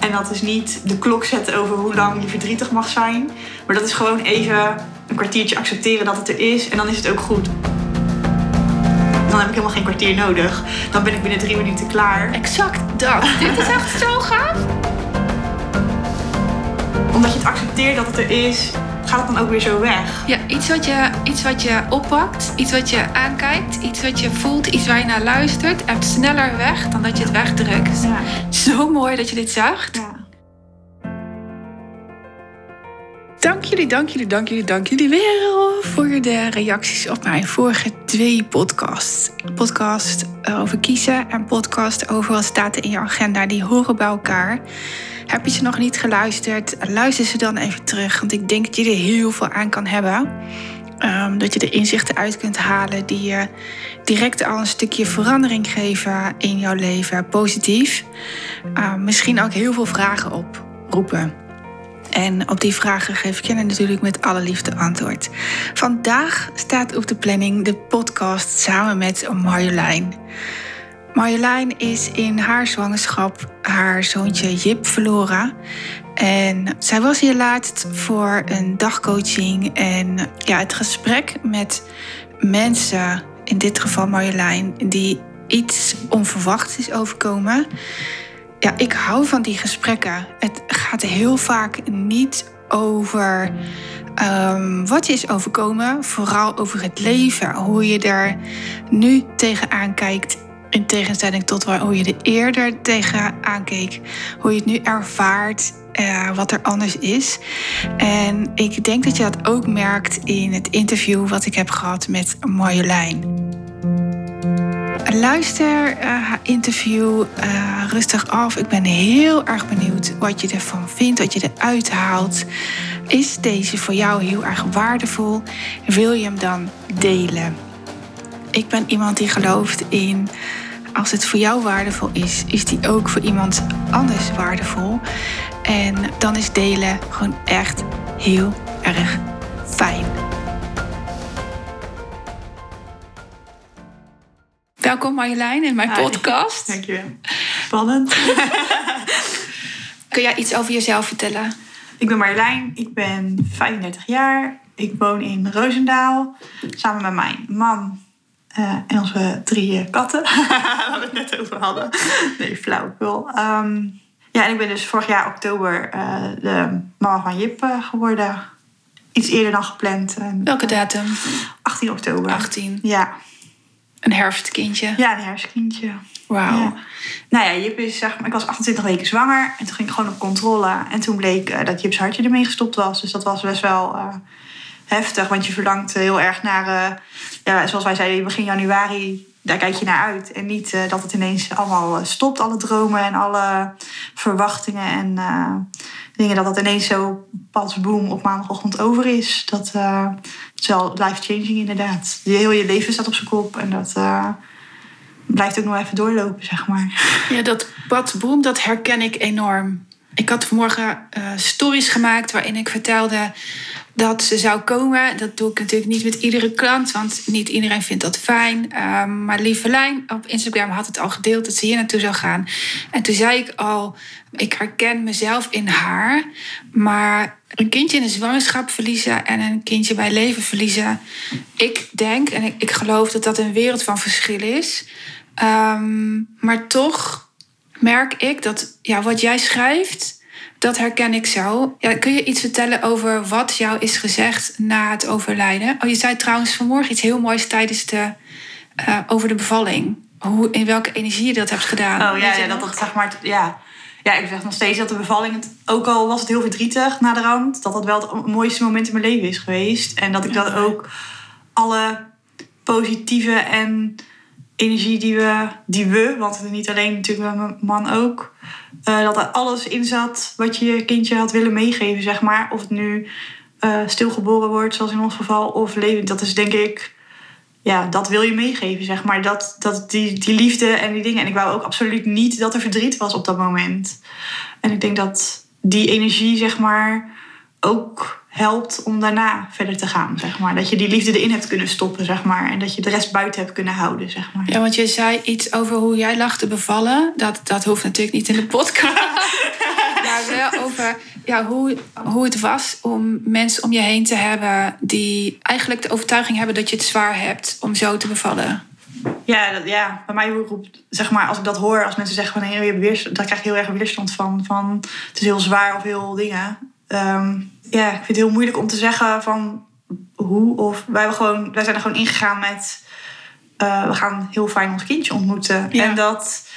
En dat is niet de klok zetten over hoe lang je verdrietig mag zijn. Maar dat is gewoon even een kwartiertje accepteren dat het er is. En dan is het ook goed. Dan heb ik helemaal geen kwartier nodig. Dan ben ik binnen drie minuten klaar. Exact dat. Dit is echt zo gaaf. Omdat je het accepteert dat het er is, gaat het dan ook weer zo weg. Ja, iets wat, je, iets wat je oppakt, iets wat je aankijkt, iets wat je voelt, iets waar je naar luistert, hebt sneller weg dan dat je het wegdrukt. Ja. Zo mooi dat je dit zegt. ja. Dank jullie, dank jullie, dank jullie, dank jullie wel voor de reacties op mijn vorige twee podcasts. Podcast over kiezen en podcast over wat staat er in je agenda. Die horen bij elkaar. Heb je ze nog niet geluisterd? Luister ze dan even terug, want ik denk dat je er heel veel aan kan hebben. Ehm, dat je er inzichten uit kunt halen die je direct al een stukje verandering geven in jouw leven, positief. Ehm, misschien ook heel veel vragen oproepen. En op die vragen geef ik je natuurlijk met alle liefde antwoord. Vandaag staat op de planning de podcast samen met Marjolein. Marjolein is in haar zwangerschap haar zoontje Jip verloren. En zij was hier laatst voor een dagcoaching. En ja, het gesprek met mensen, in dit geval Marjolein, die iets onverwachts is overkomen. Ja, ik hou van die gesprekken. Het gaat heel vaak niet over ehm, wat je is overkomen, vooral over het leven, hoe je er nu tegenaan kijkt. In tegenstelling tot waar, hoe je er eerder tegenaan keek, hoe je het nu ervaart, eh, wat er anders is. En ik denk dat je dat ook merkt in het interview wat ik heb gehad met Marjolein. Luister eh, haar interview eh, rustig af. Ik ben heel erg benieuwd wat je ervan vindt, wat je eruit haalt. Is deze voor jou heel erg waardevol? Wil je hem dan delen? Ik ben iemand die gelooft in als het voor jou waardevol is, is die ook voor iemand anders waardevol. En dan is delen gewoon echt heel erg fijn. Welkom Marjolein in mijn Hi. podcast. Dankjewel. Spannend. Kun jij iets over jezelf vertellen? ik ben Marjolein, ik ben 35 jaar. Ik woon in Roosendaal samen met mijn man eh, en onze drie katten. Waar we het net over hadden. Nee, flauwekul. Ehm ja, en ik ben dus vorig jaar oktober eh, de mama van Jip eh, geworden. Iets eerder dan gepland. Welke datum? 18 oktober. 18. Ja. Een herfstkindje. ja, een hersenkindje. Wauw. Ja. Nou ja, Jip is, zeg maar, ik was 28 weken zwanger. En toen ging ik gewoon op controle. En toen bleek eh, dat Jips hartje ermee gestopt was. Dus dat was best wel eh, heftig. Want je verlangt heel erg naar, eh, ja, zoals wij zeiden, begin januari. Daar kijk je naar uit. En niet eh, dat het ineens allemaal eh, stopt. Alle dromen en alle verwachtingen en eh, dingen. Dat dat ineens zo pas boom op maandagochtend over is. Dat eh, is wel life-changing inderdaad. Je, heel je leven staat op zijn kop. En dat eh, blijft ook nog even doorlopen, zeg maar. Ja, dat badboom, dat herken ik enorm. Ik had vanmorgen eh, stories gemaakt waarin ik vertelde dat ze zou komen. Dat doe ik natuurlijk niet met iedere klant, want niet iedereen vindt dat fijn. Ehm, maar Lieve Lijn op Instagram had het al gedeeld dat ze hier naartoe zou gaan. En toen zei ik al, ik herken mezelf in haar. Maar een kindje in een zwangerschap verliezen en een kindje bij leven verliezen. Ik denk en ik, ik geloof dat dat een wereld van verschil is. Ehm, maar toch merk ik dat ja, wat jij schrijft, dat herken ik zo. Ja, kun je iets vertellen over wat jou is gezegd na het overlijden? Oh, je zei trouwens vanmorgen iets heel moois tijdens de, eh, over de bevalling. Hoe, in welke energie je dat hebt gedaan. Oh ja, dat dat zeg maar. Ja. ja, ik zeg nog steeds dat de bevalling, het, ook al was het heel verdrietig na de rand, dat dat wel het mooiste moment in mijn leven is geweest. En dat ik dat ook alle positieve en energie die we, die we want niet alleen natuurlijk mijn man ook, eh, dat er alles in zat wat je je kindje had willen meegeven, zeg maar. Of het nu eh, stilgeboren wordt, zoals in ons geval, of levend. Dat is denk ik ja, dat wil je meegeven, zeg maar. Dat, dat die, die liefde en die dingen. En ik wou ook absoluut niet dat er verdriet was op dat moment. En ik denk dat die energie, zeg maar, ook helpt om daarna verder te gaan, zeg maar. Dat je die liefde erin hebt kunnen stoppen, zeg maar. En dat je de rest buiten hebt kunnen houden, zeg maar. Ja, want je zei iets over hoe jij lag te bevallen. Dat, dat hoeft natuurlijk niet in de podcast. hebben over ja, hoe, hoe het was om mensen om je heen te hebben die eigenlijk de overtuiging hebben dat je het zwaar hebt om zo te bevallen. Ja, dat, ja, bij mij roept, zeg maar, als ik dat hoor, als mensen zeggen van hey, je hebt weerstand, daar krijg ik heel erg weerstand van. van het is heel zwaar of heel dingen. Ehm, ja, ik vind het heel moeilijk om te zeggen van hoe of wij, hebben gewoon, wij zijn er gewoon ingegaan met uh, we gaan heel fijn ons kindje ontmoeten. En dat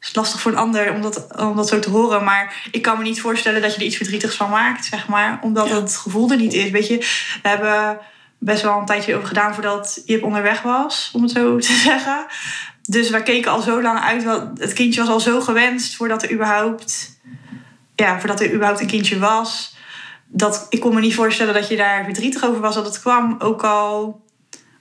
is lastig voor een ander om dat, om dat zo te horen. Maar ik kan me niet voorstellen dat je er iets verdrietigs van maakt, zeg maar. Omdat het gevoel er niet is. Weet je, we hebben best wel een tijdje over gedaan voordat Jip onderweg was, om het zo te zeggen. Dus wij keken al zo lang uit. Het kindje was al zo gewenst voordat er überhaupt, ja, voordat er überhaupt een kindje was. Dat, ik kon me niet voorstellen dat je daar verdrietig over was dat het kwam. Ook al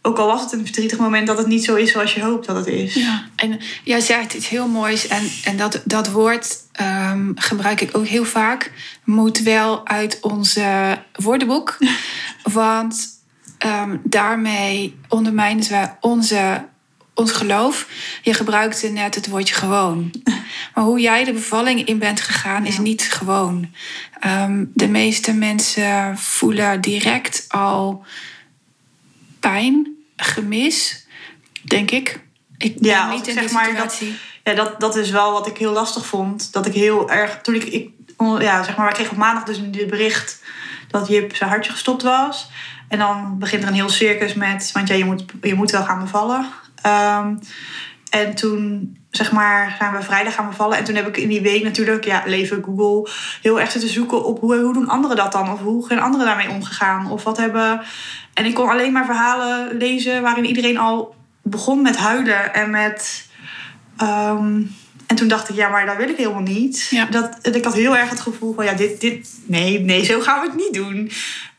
ook al was het een verdrietig moment, dat het niet zo is zoals je hoopt dat het is. Ja, en jij zegt iets heel moois. En, en dat, dat woord um, gebruik ik ook heel vaak. Moet wel uit onze woordenboek. want um, daarmee ondermijnen we onze, ons geloof. Je gebruikte net het woordje gewoon. Maar hoe jij de bevalling in bent gegaan, is niet gewoon. Um, de meeste mensen voelen direct al pijn gemis, denk ik. Ik ben ja, niet in zeg maar situatie. Dat, ja, dat, dat is wel wat ik heel lastig vond. Dat ik heel erg. Toen ik. ik ja, zeg maar, we kregen op maandag dus een bericht dat Jip zijn hartje gestopt was. En dan begint er een heel circus met. Want ja, je moet, je moet wel gaan bevallen. Um, en toen zeg maar, zijn we vrijdag gaan bevallen. En toen heb ik in die week natuurlijk, ja, leven Google, heel erg zitten zoeken op hoe, hoe doen anderen dat dan? Of hoe zijn anderen daarmee omgegaan? Of wat hebben. En ik kon alleen maar verhalen lezen waarin iedereen al begon met huilen en met. Um, en toen dacht ik, ja, maar dat wil ik helemaal niet. Ja. Dat, ik had heel erg het gevoel van, ja, dit, dit, nee, nee, zo gaan we het niet doen.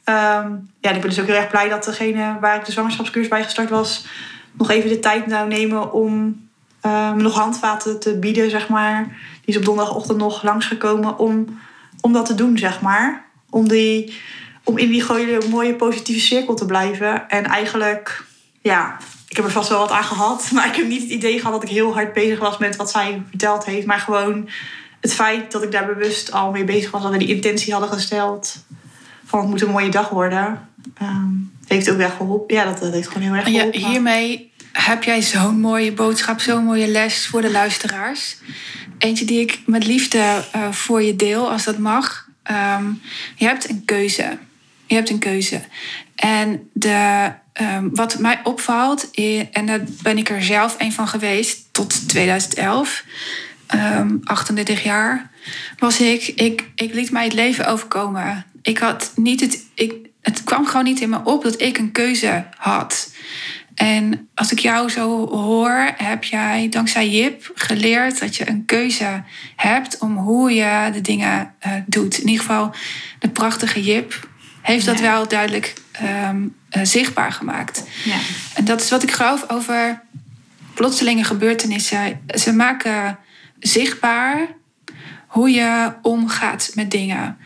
Um, ja, ik ben dus ook heel erg blij dat degene waar ik de zwangerschapscursus bij gestart was, nog even de tijd zou nemen om um, nog handvaten te bieden, zeg maar. Die is op donderdagochtend nog langsgekomen om, om dat te doen, zeg maar. Om, die, om in die mooie positieve cirkel te blijven. En eigenlijk, ja, ik heb er vast wel wat aan gehad. Maar ik heb niet het idee gehad dat ik heel hard bezig was met wat zij verteld heeft. Maar gewoon het feit dat ik daar bewust al mee bezig was. Dat we die intentie hadden gesteld. Van het moet een mooie dag worden. Um, heeft ook echt geholpen. Ja, dat, dat heeft gewoon heel erg geholpen. Ja, hiermee heb jij zo'n mooie boodschap, zo'n mooie les voor de luisteraars. Eentje die ik met liefde uh, voor je deel, als dat mag. Um, je hebt een keuze. Je hebt een keuze. En de, um, wat mij opvalt, en daar ben ik er zelf een van geweest tot 2011, um, 38 jaar, was ik, ik, ik liet mij het leven overkomen. Ik had niet het, ik, het kwam gewoon niet in me op dat ik een keuze had. En als ik jou zo hoor, heb jij dankzij Jip geleerd dat je een keuze hebt om hoe je de dingen uh, doet. In ieder geval, de prachtige Jip heeft dat wel duidelijk um, uh, zichtbaar gemaakt. Ja. En dat is wat ik geloof over plotselinge gebeurtenissen. Ze maken zichtbaar hoe je omgaat met dingen.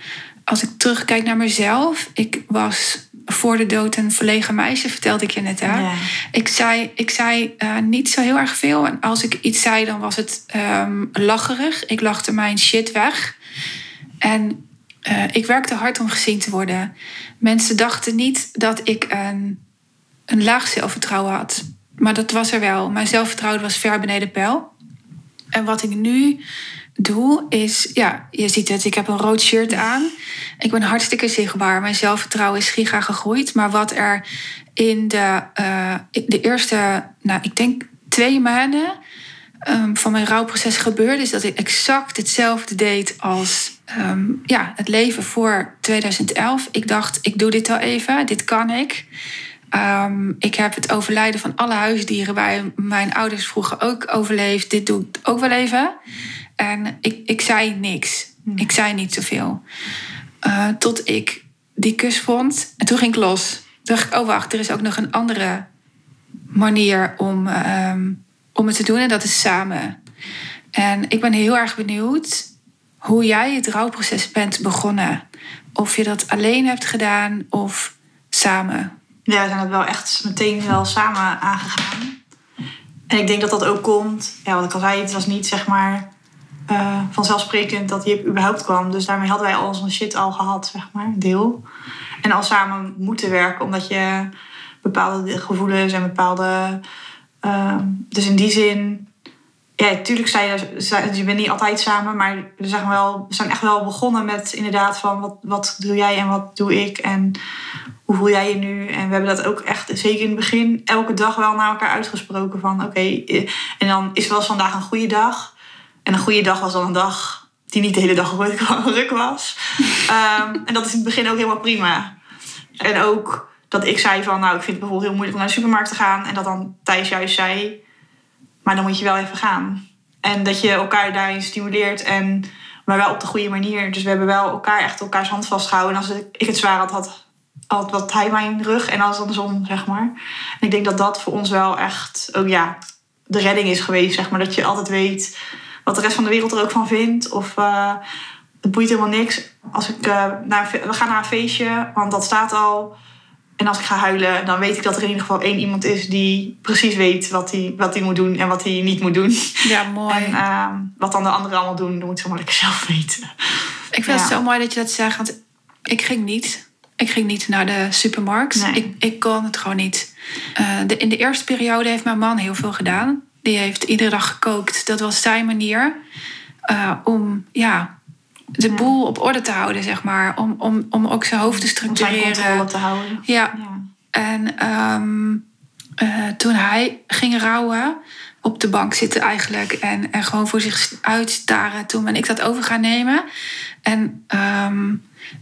Als ik terugkijk naar mezelf, ik was voor de dood een verlegen meisje, vertelde ik je net. Hè? Ik zei, ik zei uh, niet zo heel erg veel. En als ik iets zei, dan was het um, lacherig. Ik lachte mijn shit weg. En uh, ik werkte hard om gezien te worden. Mensen dachten niet dat ik een, een laag zelfvertrouwen had. Maar dat was er wel. Mijn zelfvertrouwen was ver beneden peil. En wat ik nu doe is, ja, je ziet het, ik heb een rood shirt aan. Ik ben hartstikke zichtbaar. Mijn zelfvertrouwen is giga gegroeid. Maar wat er in de, uh, de eerste, nou, ik denk twee maanden um, van mijn rouwproces gebeurde, is dat ik exact hetzelfde deed als um, ja, het leven voor 2011. Ik dacht, ik doe dit al even, dit kan ik. Um, ik heb het overlijden van alle huisdieren bij mijn ouders vroeger ook overleefd. Dit doe ik ook wel even. En ik, ik zei niks. Hmm. Ik zei niet zoveel. Uh, tot ik die kus vond. En toen ging ik los. Toen dacht ik, oh wacht, er is ook nog een andere manier om, um, om het te doen. En dat is samen. En ik ben heel erg benieuwd hoe jij het rouwproces bent begonnen. Of je dat alleen hebt gedaan of samen. Ja, we zijn het wel echt meteen wel samen aangegaan. En ik denk dat dat ook komt, ja, wat ik al zei, het was niet zeg maar eh, vanzelfsprekend dat Jip überhaupt kwam. Dus daarmee hadden wij al onze shit al gehad, zeg maar, deel. En al samen moeten werken, omdat je bepaalde gevoelens en bepaalde... ehm, dus in die zin... Ja, tuurlijk zijn je, zijn- je bent niet altijd samen, maar we zijn, wel, we zijn echt wel begonnen met inderdaad van wat, wat doe jij en wat doe ik en hoe voel jij je nu? En we hebben dat ook echt, zeker in het begin, elke dag wel naar elkaar uitgesproken van oké, eh, en dan is wel vandaag een goede dag. En een goede dag was dan een dag die niet de hele dag ruk, was. Ehm, en dat is in het begin ook helemaal prima. En ook dat ik zei van, nou, ik vind het bijvoorbeeld heel moeilijk om naar de supermarkt te gaan. En dat dan Thijs juist zei, maar dan moet je wel even gaan. En dat je elkaar daarin stimuleert en maar wel op de goede manier. Dus we hebben wel elkaar echt elkaars hand vastgehouden. En als ik het zwaar had, had, had hij mijn rug en als andersom, zeg maar. En ik denk dat dat voor ons wel echt ook ja, de redding is geweest, zeg maar. Dat je altijd weet wat de rest van de wereld er ook van vindt. Of eh, het boeit helemaal niks. Als ik eh, naar, we gaan naar een feestje, want dat staat al. En als ik ga huilen, dan weet ik dat er in ieder geval één iemand is die precies weet wat hij, wat hij moet doen en wat hij niet moet doen. Ja, mooi. En ehm, wat dan de anderen allemaal doen, dat moet ze maar lekker zelf weten. Ik vind het zo mooi dat je dat zegt, want ik ging niet. Ik ging niet naar de supermarkt. Nee. Ik, ik kon het gewoon niet. Eh, de, in de eerste periode heeft mijn man heel veel gedaan. Die heeft iedere dag gekookt. Dat was zijn manier eh, om ja, de Ja. boel op orde te houden, zeg maar. Om, om, om ook zijn hoofd te Om zijn controle structureren. te houden. Ja, Ja. en ehm, eh, toen hij ging rouwen, op de bank zitten eigenlijk en, en gewoon voor zich uitstaren, toen ben ik dat over gaan nemen. En ehm,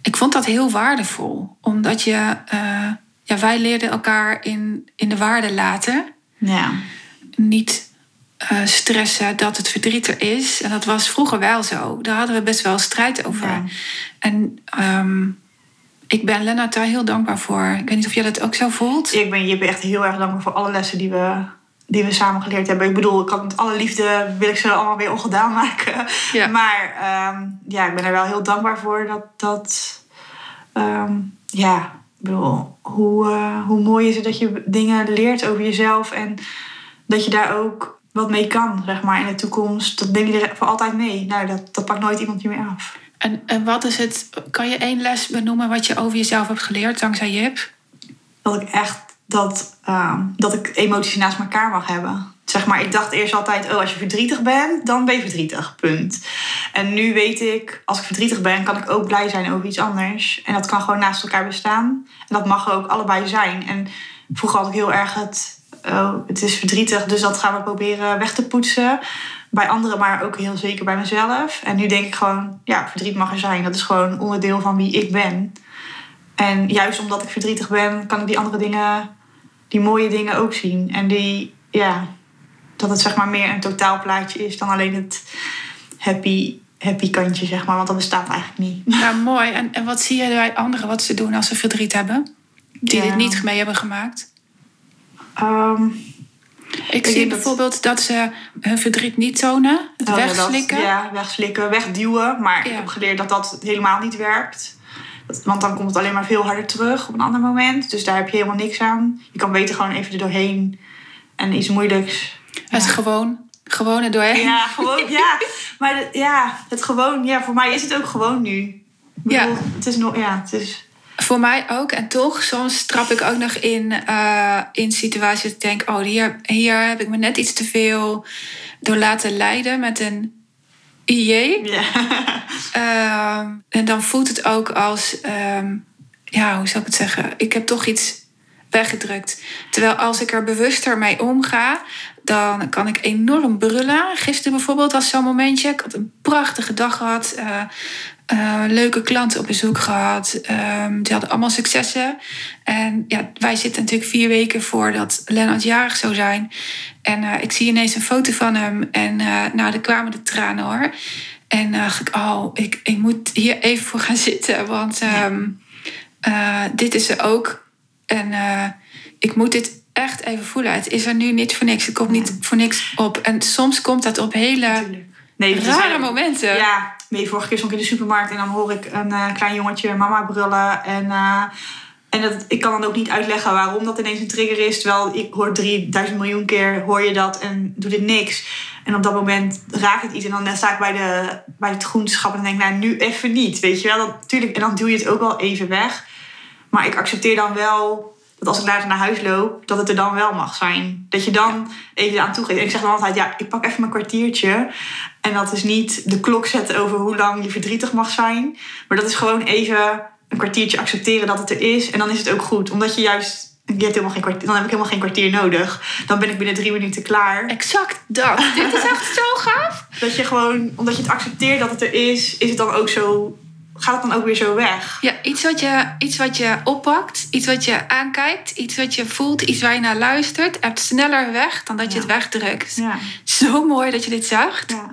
ik vond dat heel waardevol, omdat je, eh, ja, wij leerden elkaar in, in de waarde laten. ja. Niet eh, stressen dat het verdriet er is. En dat was vroeger wel zo. Daar hadden we best wel strijd over. Ja. En ehm, ik ben Lennart daar heel dankbaar voor. Ik weet niet of jij dat ook zo voelt. Ik ben je echt heel erg dankbaar voor alle lessen die we, die we samen geleerd hebben. Ik bedoel, ik kan met alle liefde wil ik ze allemaal weer ongedaan maken. Ja. Maar ehm, ja, ik ben er wel heel dankbaar voor dat. dat ehm, ja, ik bedoel, hoe, eh, hoe mooi is het dat je dingen leert over jezelf en dat je daar ook wat mee kan, zeg maar, in de toekomst. Dat neem je er voor altijd mee. Nou, dat, dat pakt nooit iemand meer af. En, en wat is het? Kan je één les benoemen wat je over jezelf hebt geleerd dankzij Jip? dat ik echt dat, ehm, dat ik emoties naast elkaar mag hebben. Zeg maar, ik dacht eerst altijd, oh, als je verdrietig bent, dan ben je verdrietig. Punt. En nu weet ik, als ik verdrietig ben, kan ik ook blij zijn over iets anders. En dat kan gewoon naast elkaar bestaan. En dat mag er ook allebei zijn. En vroeger had ik heel erg het, oh, het is verdrietig, dus dat gaan we proberen weg te poetsen. Bij anderen, maar ook heel zeker bij mezelf. En nu denk ik gewoon, ja, verdriet mag er zijn. Dat is gewoon onderdeel van wie ik ben. En juist omdat ik verdrietig ben, kan ik die andere dingen, die mooie dingen ook zien. En die, ja, dat het zeg maar meer een totaalplaatje is dan alleen het happy, happy kantje, zeg maar. Want dat bestaat eigenlijk niet. Ja, mooi. En, en wat zie je bij anderen wat ze doen als ze verdriet hebben? Die Ja. dit niet mee hebben gemaakt? Ehm, Ik, zie dat- bijvoorbeeld dat ze hun verdriet niet tonen. Het oh wegslikken. Dat, ja, wegslikken, wegduwen. Maar ik heb geleerd dat dat helemaal niet werkt. Dat- Want dan komt het alleen maar veel harder terug op een ander moment. Dus daar heb je helemaal niks aan. Je kan beter gewoon even er doorheen. En iets moeilijks Het gewoon. Gewoon er doorheen. Ja, gewoon, ja. Maar de- ja, het gewoon, ja, voor mij is het ook gewoon nu. Ik Ja. Het is nog, ja, het is... Voor mij ook. En toch, soms trap ik ook nog in, eh, in situaties dat ik denk... oh, hier, hier heb ik me net iets te veel door laten leiden met een IJ. Ja. Ehm, en dan voelt het ook als... ehm, ja, hoe zou ik het zeggen? Ik heb toch iets weggedrukt. Terwijl als ik er bewuster mee omga... dan kan ik enorm brullen. Gisteren bijvoorbeeld was zo'n momentje. Ik had een prachtige dag gehad. eh, eh, leuke klanten op bezoek gehad. Ehm, die hadden allemaal successen. En ja, wij zitten natuurlijk vier weken voordat Lennart jarig zou zijn. En eh, ik zie ineens een foto van hem. En eh nou, er kwamen de tranen hoor. En dacht ik, oh, ik, ik moet hier even voor gaan zitten. Want ehm, eh, dit is er ook. En ik moet dit echt even voelen. Het is er nu niet voor niks. Het komt niet voor niks op. En soms komt dat op hele Nee, dat is rare momenten. Ja, nee, vorige keer stond ik in de supermarkt en dan hoor ik een eh, klein jongetje mama brullen. En, eh, en dat, ik kan dan ook niet uitleggen waarom dat ineens een trigger is. Terwijl ik hoor 3000 miljoen keer hoor je dat en doe dit niks. En op dat moment raakt het iets. En dan sta ik bij, de, bij het groenteschap en denk, nou, nu even niet. Weet je wel, dat, natuurlijk. En dan duw je het ook wel even weg. Maar ik accepteer dan wel dat als ik later naar huis loop, dat het er dan wel mag zijn. Dat je dan even aan toegeeft. En ik zeg dan altijd, ja, ik pak even mijn kwartiertje. En dat is niet de klok zetten over hoe lang je verdrietig mag zijn. Maar dat is gewoon even een kwartiertje accepteren dat het er is. En dan is het ook goed. Omdat je juist je hebt helemaal geen kwartier, dan heb ik helemaal geen kwartier nodig. Dan ben ik binnen drie minuten klaar. Exact dat. Dit is echt zo gaaf. Dat je gewoon, omdat je het accepteert dat het er is, is het dan ook zo, gaat het dan ook weer zo weg. Ja, iets wat je, iets wat je oppakt, iets wat je aankijkt, iets wat je voelt, iets waar je naar luistert, hebt sneller weg dan dat je Ja. het wegdrukt. Ja. Zo mooi dat je dit zegt. ja.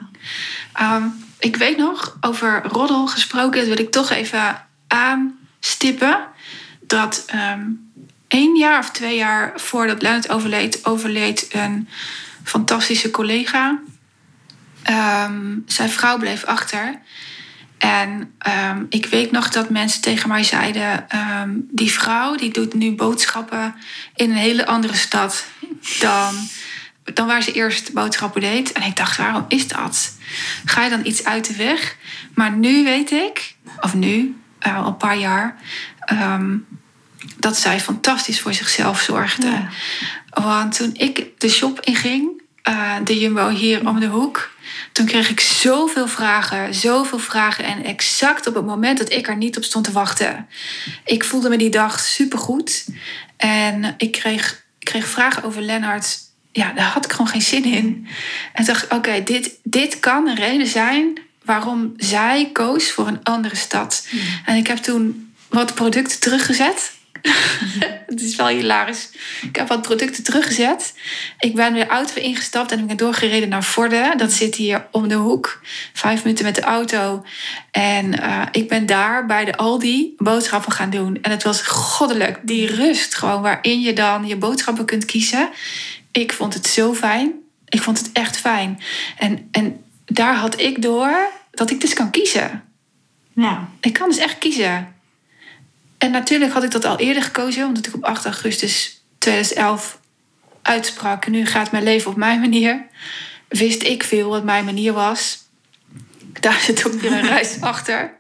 Ehm, ik weet nog, over roddel gesproken, dat wil ik toch even aanstippen. Dat ehm één jaar of twee jaar voordat Leonard overleed, overleed een fantastische collega. Ehm, zijn vrouw bleef achter. En ehm, ik weet nog dat mensen tegen mij zeiden: ehm, die vrouw die doet nu boodschappen in een hele andere stad dan, dan waar ze eerst boodschappen deed. En ik dacht: waarom is dat? Ga je dan iets uit de weg? Maar nu weet ik, of nu, eh, al een paar jaar, ehm, dat zij fantastisch voor zichzelf zorgde. Ja. Want toen ik de shop inging, eh, de Jumbo hier om de hoek, toen kreeg ik zoveel vragen, zoveel vragen. En exact op het moment dat ik er niet op stond te wachten. Ik voelde me die dag supergoed. En ik kreeg, ik kreeg vragen over Lennart. Ja, daar had ik gewoon geen zin in. En dacht oké, dit, dit kan een reden zijn waarom zij koos voor een andere stad. En ik heb toen wat producten teruggezet. Het is wel hilarisch. Ik heb wat producten teruggezet. Ik ben weer auto ingestapt en ik ben doorgereden naar Vorden. Dat zit hier om de hoek. Vijf minuten met de auto. En eh, ik ben daar bij de Aldi boodschappen gaan doen. En het was goddelijk. Die rust gewoon waarin je dan je boodschappen kunt kiezen. Ik vond het zo fijn. Ik vond het echt fijn. En, en daar had ik door dat ik dus kan kiezen. Ja. Ik kan dus echt kiezen. En natuurlijk had ik dat al eerder gekozen, omdat ik op 8 augustus 2011 uitsprak. Nu gaat mijn leven op mijn manier. Wist ik veel wat mijn manier was. Daar zit ook weer een reis achter.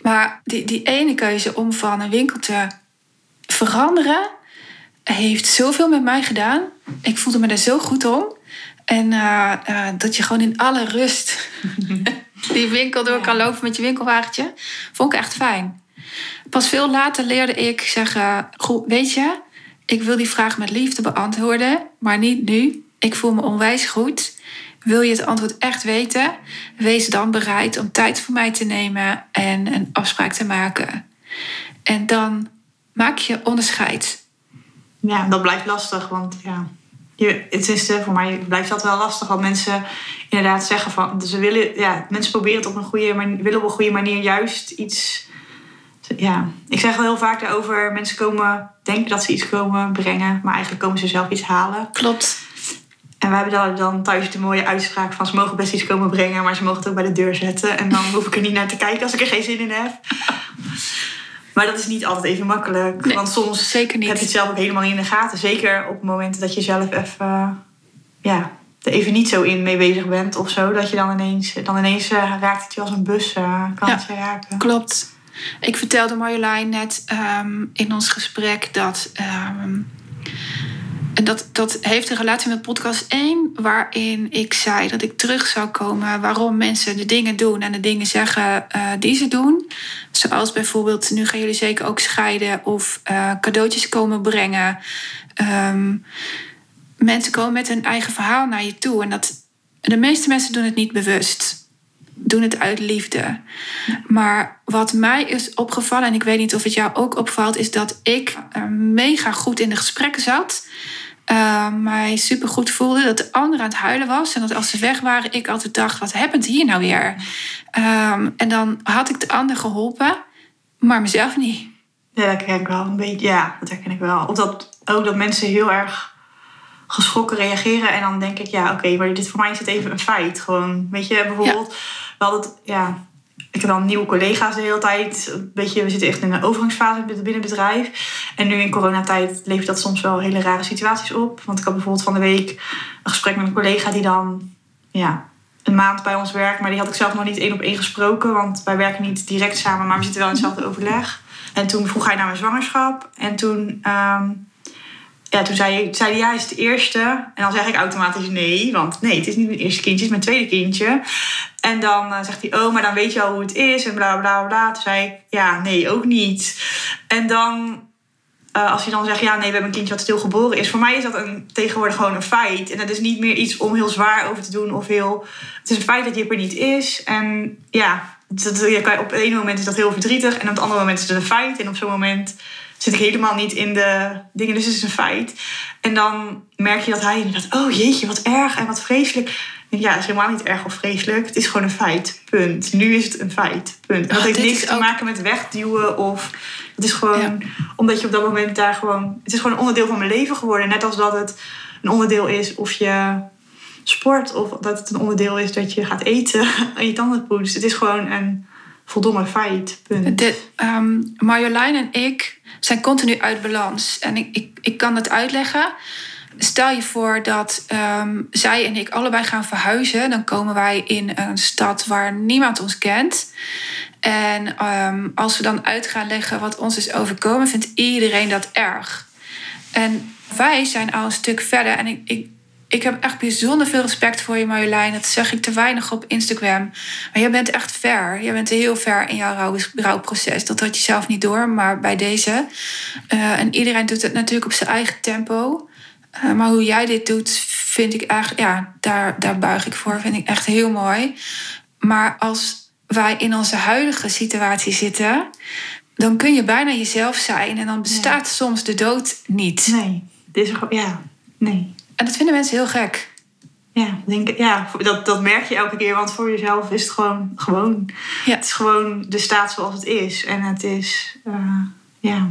Maar die, die ene keuze om van een winkel te veranderen, heeft zoveel met mij gedaan. Ik voelde me er zo goed om. En eh, eh, dat je gewoon in alle rust die winkel door kan lopen met je winkelwagentje, vond ik echt fijn. Pas veel later leerde ik zeggen: Goh, weet je, ik wil die vraag met liefde beantwoorden, maar niet nu. Ik voel me onwijs goed. Wil je het antwoord echt weten? Wees dan bereid om tijd voor mij te nemen en een afspraak te maken. En dan maak je onderscheid. ja, dat blijft lastig. Want ja, het is, eh, voor mij blijft dat wel lastig. Want mensen inderdaad zeggen van... Ze willen, ja, mensen proberen het op een goede manier... willen op een goede manier juist iets... Ja, ik zeg wel heel vaak daarover... Mensen komen, denken dat ze iets komen brengen... maar eigenlijk komen ze zelf iets halen. Klopt. En we hebben dan, dan thuis de mooie uitspraak van... ze mogen best iets komen brengen... maar ze mogen het ook bij de deur zetten. En dan hoef ik er niet naar te kijken als ik er geen zin in heb. Maar dat is niet altijd even makkelijk. Nee, want soms zeker niet. heb je het zelf ook helemaal niet in de gaten. Zeker op momenten dat je zelf even, ja, er even niet zo in mee bezig bent of zo. Dat je dan ineens, dan ineens eh, raakt het je als een bus, eh, kan Ja. het je raken. Klopt. Ik vertelde Marjolein net ehm, in ons gesprek dat. en dat, dat heeft een relatie met podcast 1, waarin ik zei dat ik terug zou komen waarom mensen de dingen doen en de dingen zeggen eh, die ze doen. Zoals bijvoorbeeld, nu gaan jullie zeker ook scheiden of eh, cadeautjes komen brengen. Ehm, mensen komen met hun eigen verhaal naar je toe. En dat, de meeste mensen doen het niet bewust. Doen het uit liefde. Maar wat mij is opgevallen, en ik weet niet of het jou ook opvalt, is dat ik eh, mega goed in de gesprekken zat. Eh, mij super goed voelde dat de ander aan het huilen was. En dat als ze weg waren, ik altijd dacht: wat happens hier nou weer? Ehm, en dan had ik de ander geholpen, maar mezelf niet. Ja, dat herken ik wel een beetje. Ja, dat herken ik wel. Of dat ook dat mensen heel erg geschrokken reageren. En dan denk ik, ja, oké, maar dit voor mij is het even een feit. Gewoon, weet je, bijvoorbeeld, we ja, ik heb dan nieuwe collega's de hele tijd. Beetje, we zitten echt in een overgangsfase binnen het bedrijf. En nu in coronatijd levert dat soms wel hele rare situaties op. Want ik had bijvoorbeeld van de week een gesprek met een collega die dan ja, een maand bij ons werk. Maar die had ik zelf nog niet één op één gesproken. Want wij werken niet direct samen, maar we zitten wel in hetzelfde overleg. En toen vroeg hij naar mijn zwangerschap. En toen, ehm, ja, toen zei, zei hij, ja, is het eerste? En dan zeg ik automatisch nee. Want nee, het is niet mijn eerste kindje, het is mijn tweede kindje. En dan eh, zegt hij, oh, maar dan weet je al hoe het is. En bla, bla, bla. Toen zei ik, ja, nee, ook niet. En dan uh, als hij dan zegt, ja, nee, we hebben een kindje wat stilgeboren is. Voor mij is dat een, tegenwoordig gewoon een feit. En dat is niet meer iets om heel zwaar over te doen of heel... Het is een feit dat je er niet is. En ja, dat, je kan, op het ene moment is dat heel verdrietig. En op het andere moment is het een feit. En op zo'n moment zit ik helemaal niet in de dingen. Dus het is een feit. En dan merk je dat hij inderdaad, oh jeetje, wat erg en wat vreselijk. Ja, het is helemaal niet erg of vreselijk. Het is gewoon een feit. Punt. Nu is het een feit. Punt. En dat oh, heeft niks te maken met wegduwen of het is gewoon omdat je op dat moment daar gewoon. Het is gewoon een onderdeel van mijn leven geworden. Net als dat het een onderdeel is of je sport of dat het een onderdeel is dat je gaat eten en je tanden poetst. Het is gewoon een voldomme feit. Punt. De, um, Marjolein en ik zijn continu uit balans. En ik, ik, ik kan het uitleggen. Stel je voor dat um, zij en ik allebei gaan verhuizen. Dan komen wij in een stad waar niemand ons kent. En um, als we dan uit gaan leggen wat ons is overkomen, vindt iedereen dat erg. En wij zijn al een stuk verder. En ik, ik, ik heb echt bijzonder veel respect voor je, Marjolein. Dat zeg ik te weinig op Instagram. Maar je bent echt ver. Je bent heel ver in jouw rouw, rouwproces. Dat had je zelf niet door, maar bij deze. Uh, en iedereen doet het natuurlijk op zijn eigen tempo. Uh, maar hoe jij dit doet, vind ik echt... Ja, daar, daar buig ik voor. Vind ik echt heel mooi. Maar als wij in onze huidige situatie zitten, dan kun je bijna jezelf zijn en dan bestaat soms de dood niet. Nee, dit is ja, nee. En dat vinden mensen heel gek. Ja, denk, ja dat, dat merk je elke keer, want voor jezelf is het gewoon gewoon. Ja. Het is gewoon de staat zoals het is. En het is, uh, ja,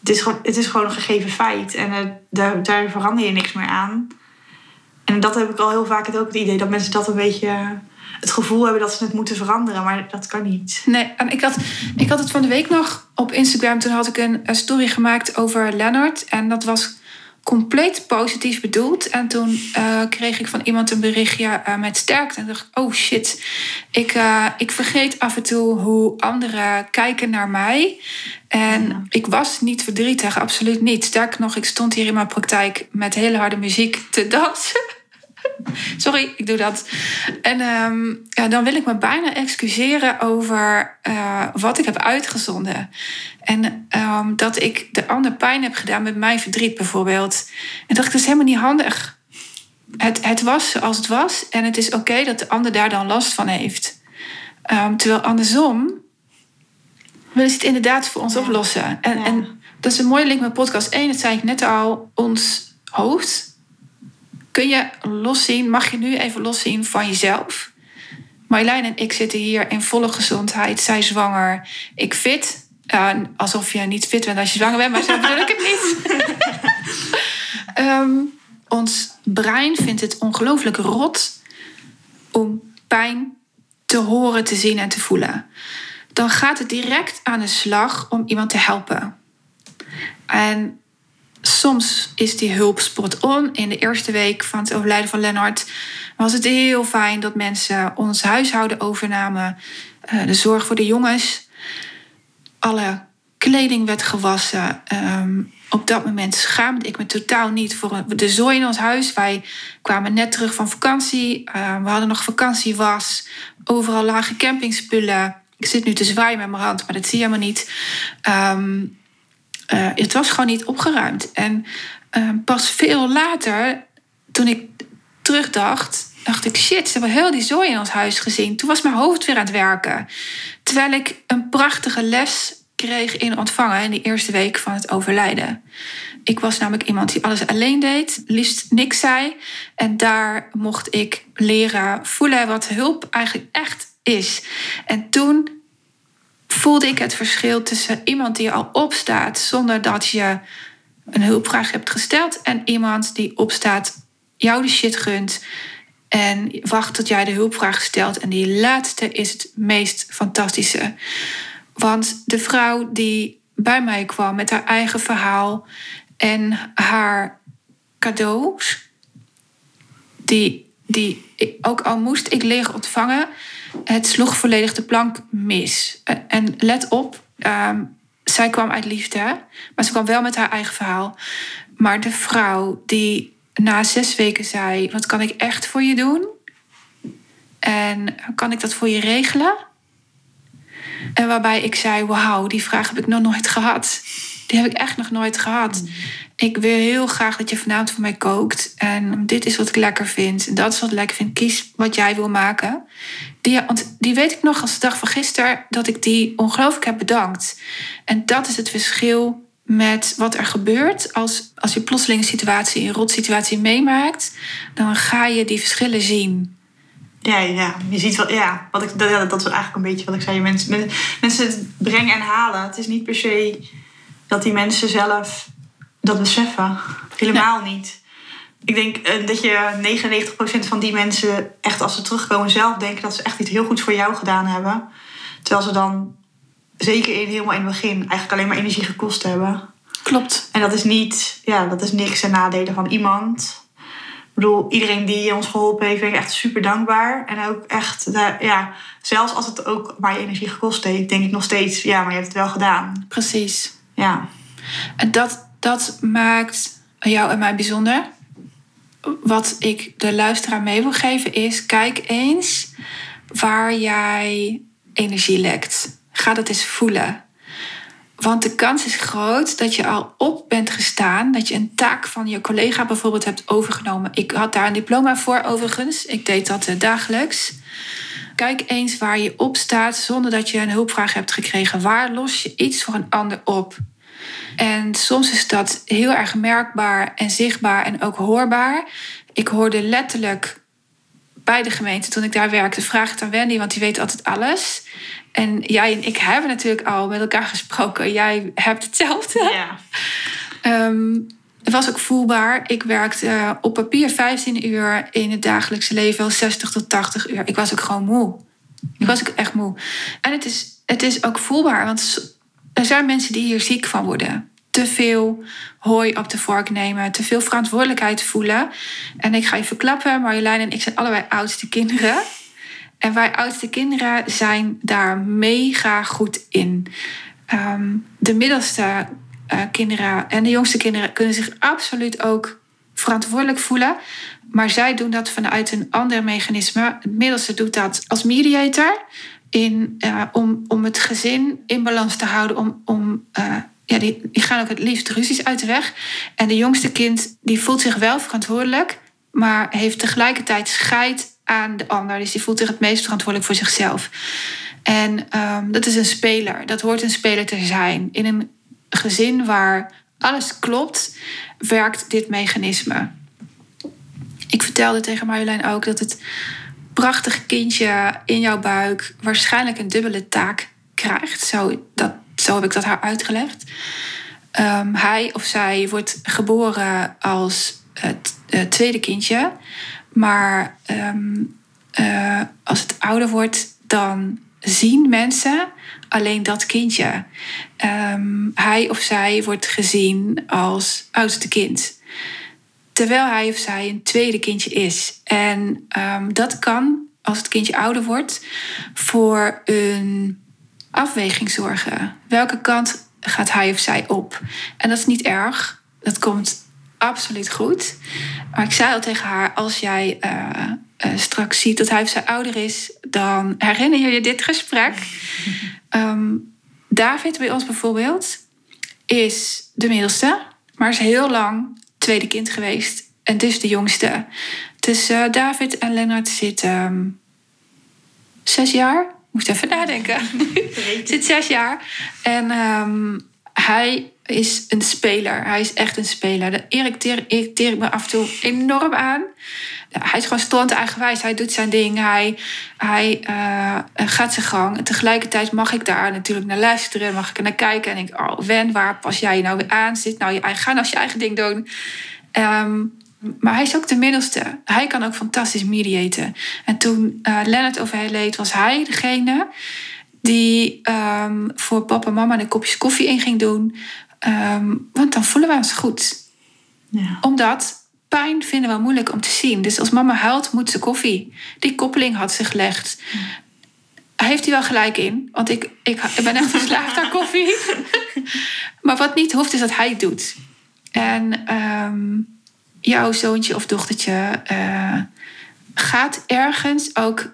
het is, gewoon, het is gewoon een gegeven feit. En uh, daar, daar verander je niks meer aan. En dat heb ik al heel vaak het ook het idee dat mensen dat een beetje het gevoel hebben dat ze het moeten veranderen. Maar dat kan niet. Nee, en ik had, ik had het van de week nog op Instagram. Toen had ik een, story gemaakt over Leonard. En dat was compleet positief bedoeld. En toen uh, kreeg ik van iemand een berichtje uh, met sterkte. En dacht ik, oh shit, ik, uh, ik vergeet af en toe hoe anderen kijken naar mij. En ja. ik was niet verdrietig, absoluut niet. Sterker nog, ik stond hier in mijn praktijk met hele harde muziek te dansen. Sorry, ik doe dat. En um, ja, dan wil ik me bijna excuseren over uh, wat ik heb uitgezonden. En um, dat ik de ander pijn heb gedaan met mijn verdriet bijvoorbeeld. En dacht ik, dat is helemaal niet handig. Het, het was zoals het was. En het is oké okay dat de ander daar dan last van heeft. Um, terwijl andersom willen ze het inderdaad voor ons ja. oplossen. En, ja. en dat is een mooie link met podcast 1. Dat zei ik net al. Ons hoofd kun je loszien, mag je nu even loszien van jezelf? Marjolein en ik zitten hier in volle gezondheid. Zij zwanger, ik fit. Uh, alsof je niet fit bent als je zwanger bent, maar zo bedoel ik het niet. um, ons brein vindt het ongelooflijk rot om pijn te horen, te zien en te voelen. Dan gaat het direct aan de slag om iemand te helpen. En soms is die hulp spot on. In de eerste week van het overlijden van Lennart was het heel fijn dat mensen ons huishouden overnamen. Uh, de zorg voor de jongens. Alle kleding werd gewassen. Um, op dat moment schaamde ik me totaal niet voor de zooi in ons huis. Wij kwamen net terug van vakantie. Uh, we hadden nog vakantiewas. Overal lagen campingspullen. Ik zit nu te zwaaien met mijn hand, maar dat zie je helemaal niet. Um, uh, het was gewoon niet opgeruimd. En uh, pas veel later, toen ik terugdacht, dacht ik: shit, ze hebben heel die zooi in ons huis gezien. Toen was mijn hoofd weer aan het werken. Terwijl ik een prachtige les kreeg in ontvangen in die eerste week van het overlijden. Ik was namelijk iemand die alles alleen deed, liefst niks zei. En daar mocht ik leren voelen wat hulp eigenlijk echt is. En toen voelde ik het verschil tussen iemand die al opstaat zonder dat je een hulpvraag hebt gesteld en iemand die opstaat, jou de shit gunt en wacht tot jij de hulpvraag stelt. En die laatste is het meest fantastische. Want de vrouw die bij mij kwam met haar eigen verhaal en haar cadeaus, die die, ook al moest ik leeg ontvangen, het sloeg volledig de plank mis. En- En let op, ehm, zij kwam uit liefde, maar ze kwam wel met haar eigen verhaal. Maar de vrouw die na zes weken zei: Wat kan ik echt voor je doen? En kan ik dat voor je regelen? En waarbij ik zei: Wauw, die vraag heb ik nog nooit gehad. Die heb ik echt nog nooit gehad. Ik wil heel graag dat je vanavond voor mij kookt. En dit is wat ik lekker vind. En dat is wat ik lekker vind. Kies wat jij wil maken. Die, want die weet ik nog als de dag van gisteren dat ik die ongelooflijk heb bedankt. En dat is het verschil met wat er gebeurt. Als, als je plotseling een situatie, een rotsituatie meemaakt, dan ga je die verschillen zien. Ja, ja, je ziet wel, ja, wat ik, dat, dat is eigenlijk een beetje wat ik zei. Mensen, men- mensen het brengen en halen. Het is niet per se dat die mensen zelf dat beseffen. Helemaal niet. Ik denk eh, dat je 99% van die mensen echt als ze terugkomen zelf denken dat ze echt iets heel goeds voor jou gedaan hebben. Terwijl ze dan, zeker in, helemaal in het begin, eigenlijk alleen maar energie gekost hebben. Klopt. En dat is niet, ja, dat is niks ten nadele van iemand. Ik bedoel, iedereen die ons geholpen heeft, ben ik echt super dankbaar. En ook echt, ja, zelfs als het ook maar je energie gekost heeft, denk ik nog steeds, ja, maar je hebt het wel gedaan. Precies. Ja, En dat, dat maakt jou en mij bijzonder. Wat ik de luisteraar mee wil geven is: kijk eens waar jij energie lekt. Ga dat eens voelen. Want de kans is groot dat je al op bent gestaan, dat je een taak van je collega bijvoorbeeld hebt overgenomen. Ik had daar een diploma voor overigens. Ik deed dat eh, dagelijks. Kijk eens waar je op staat zonder dat je een hulpvraag hebt gekregen. Waar los je iets voor een ander op? En soms is dat heel erg merkbaar en zichtbaar en ook hoorbaar. Ik hoorde letterlijk bij de gemeente, toen ik daar werkte, vraag het aan Wendy, want die weet altijd alles. En jij en ik hebben natuurlijk al met elkaar gesproken. Jij hebt hetzelfde. ja. Ehm, het was ook voelbaar. Ik werkte op papier 15 uur, in het dagelijkse leven wel 60 tot 80 uur. Ik was ook gewoon moe. Ik was ook echt moe. En het is, het is ook voelbaar, want er zijn mensen die hier ziek van worden. Te veel hooi op de vork nemen, te veel verantwoordelijkheid voelen. En ik ga je verklappen, Marjolein en ik zijn allebei oudste kinderen. En wij oudste kinderen zijn daar mega goed in. Ehm, de middelste eh, kinderen en de jongste kinderen kunnen zich absoluut ook verantwoordelijk voelen. Maar zij doen dat vanuit een ander mechanisme. Het middelste doet dat als mediator. In, eh, om, om het gezin in balans te houden. Om, om, eh, ja, die, gaan ook het liefst ruzies uit de weg. En de jongste kind die voelt zich wel verantwoordelijk. Maar heeft tegelijkertijd scheid aan de ander. Dus die voelt zich het meest verantwoordelijk voor zichzelf. En ehm, dat is een speler. Dat hoort een speler te zijn. In een gezin waar alles klopt, werkt dit mechanisme. Ik vertelde tegen Marjolein ook dat het prachtige kindje in jouw buik waarschijnlijk een dubbele taak krijgt. Zo, dat, zo heb ik dat haar uitgelegd. Ehm, hij of zij wordt geboren als het tweede kindje. Maar ehm, eh, als het ouder wordt, dan zien mensen alleen dat kindje. Ehm, hij of zij wordt gezien als oudste kind. Terwijl hij of zij een tweede kindje is. En ehm, dat kan, als het kindje ouder wordt, voor een afweging zorgen. Welke kant gaat hij of zij op? En dat is niet erg. Dat komt absoluut goed. Maar ik zei al tegen haar: als jij eh, eh, straks ziet dat hij of zij ouder is, dan herinner je je dit gesprek. Ehm, David bij ons bijvoorbeeld is de middelste, maar is heel lang tweede kind geweest. En dus de jongste. Tussen David en Lennart zit ehm, zes jaar. Moest even nadenken. zit zes jaar. En ehm, hij is een speler. Hij is echt een speler. Daar irriteer, irriteer ik me af en toe enorm aan. Hij is gewoon stond eigenwijs. Hij doet zijn ding. Hij, hij eh, gaat zijn gang. En tegelijkertijd mag ik daar natuurlijk naar luisteren. Mag ik er naar kijken. En ik, oh Wen, waar pas jij je nou weer aan? Zit nou je eigen, ga nou je eigen ding doen. Ehm, maar hij is ook de middelste. Hij kan ook fantastisch mediaten. En toen uh, Lennart overleed, was hij degene die ehm, voor papa en mama een kopjes koffie in ging doen. Um, want dan voelen we ons goed. Ja. Omdat pijn vinden we moeilijk om te zien. Dus als mama huilt, moet ze koffie. Die koppeling had ze gelegd. Heeft hij wel gelijk in, want ik, ik, ik ben echt verslaafd aan koffie. maar wat niet hoeft, is dat hij het doet. En ehm, jouw zoontje of dochtertje eh, gaat ergens ook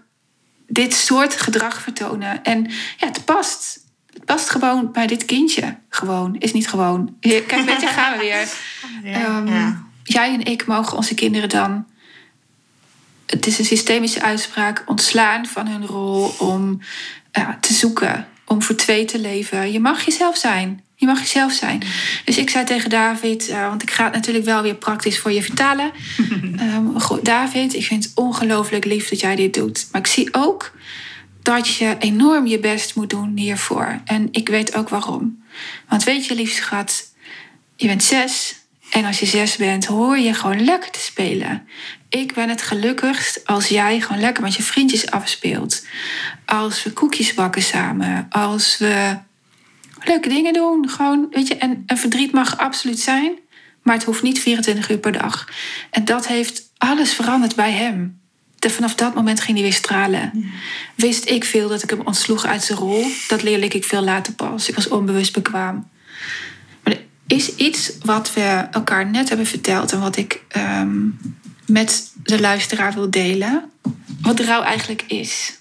dit soort gedrag vertonen. En ja, het past. Het past gewoon bij dit kindje. Gewoon, is niet gewoon. Kijk, weet je, gaan we weer. Ja, Ehm, ja. Jij en ik mogen onze kinderen dan. Het is een systemische uitspraak. Ontslaan van hun rol om te zoeken. Om voor twee te leven. Je mag jezelf zijn. Je mag jezelf zijn. Dus ik zei tegen David, eh, want ik ga het natuurlijk wel weer praktisch voor je vertalen. Ehm, goed, David, ik vind het ongelooflijk lief dat jij dit doet. Maar ik zie ook dat je enorm je best moet doen hiervoor. En ik weet ook waarom. Want weet je, lief schat, je bent zes. En als je zes bent, hoor je gewoon lekker te spelen. Ik ben het gelukkigst als jij gewoon lekker met je vriendjes afspeelt. Als we koekjes bakken samen. Als we leuke dingen doen. Gewoon, weet je, en, en verdriet mag absoluut zijn. Maar het hoeft niet 24 uur per dag. En dat heeft alles veranderd bij hem. Vanaf dat moment ging hij weer stralen. Wist ik veel dat ik hem ontsloeg uit zijn rol. Dat leerde ik veel later pas. Ik was onbewust bekwaam. Maar er is iets wat we elkaar net hebben verteld... en wat ik ehm, met de luisteraar wil delen. Wat rouw eigenlijk is.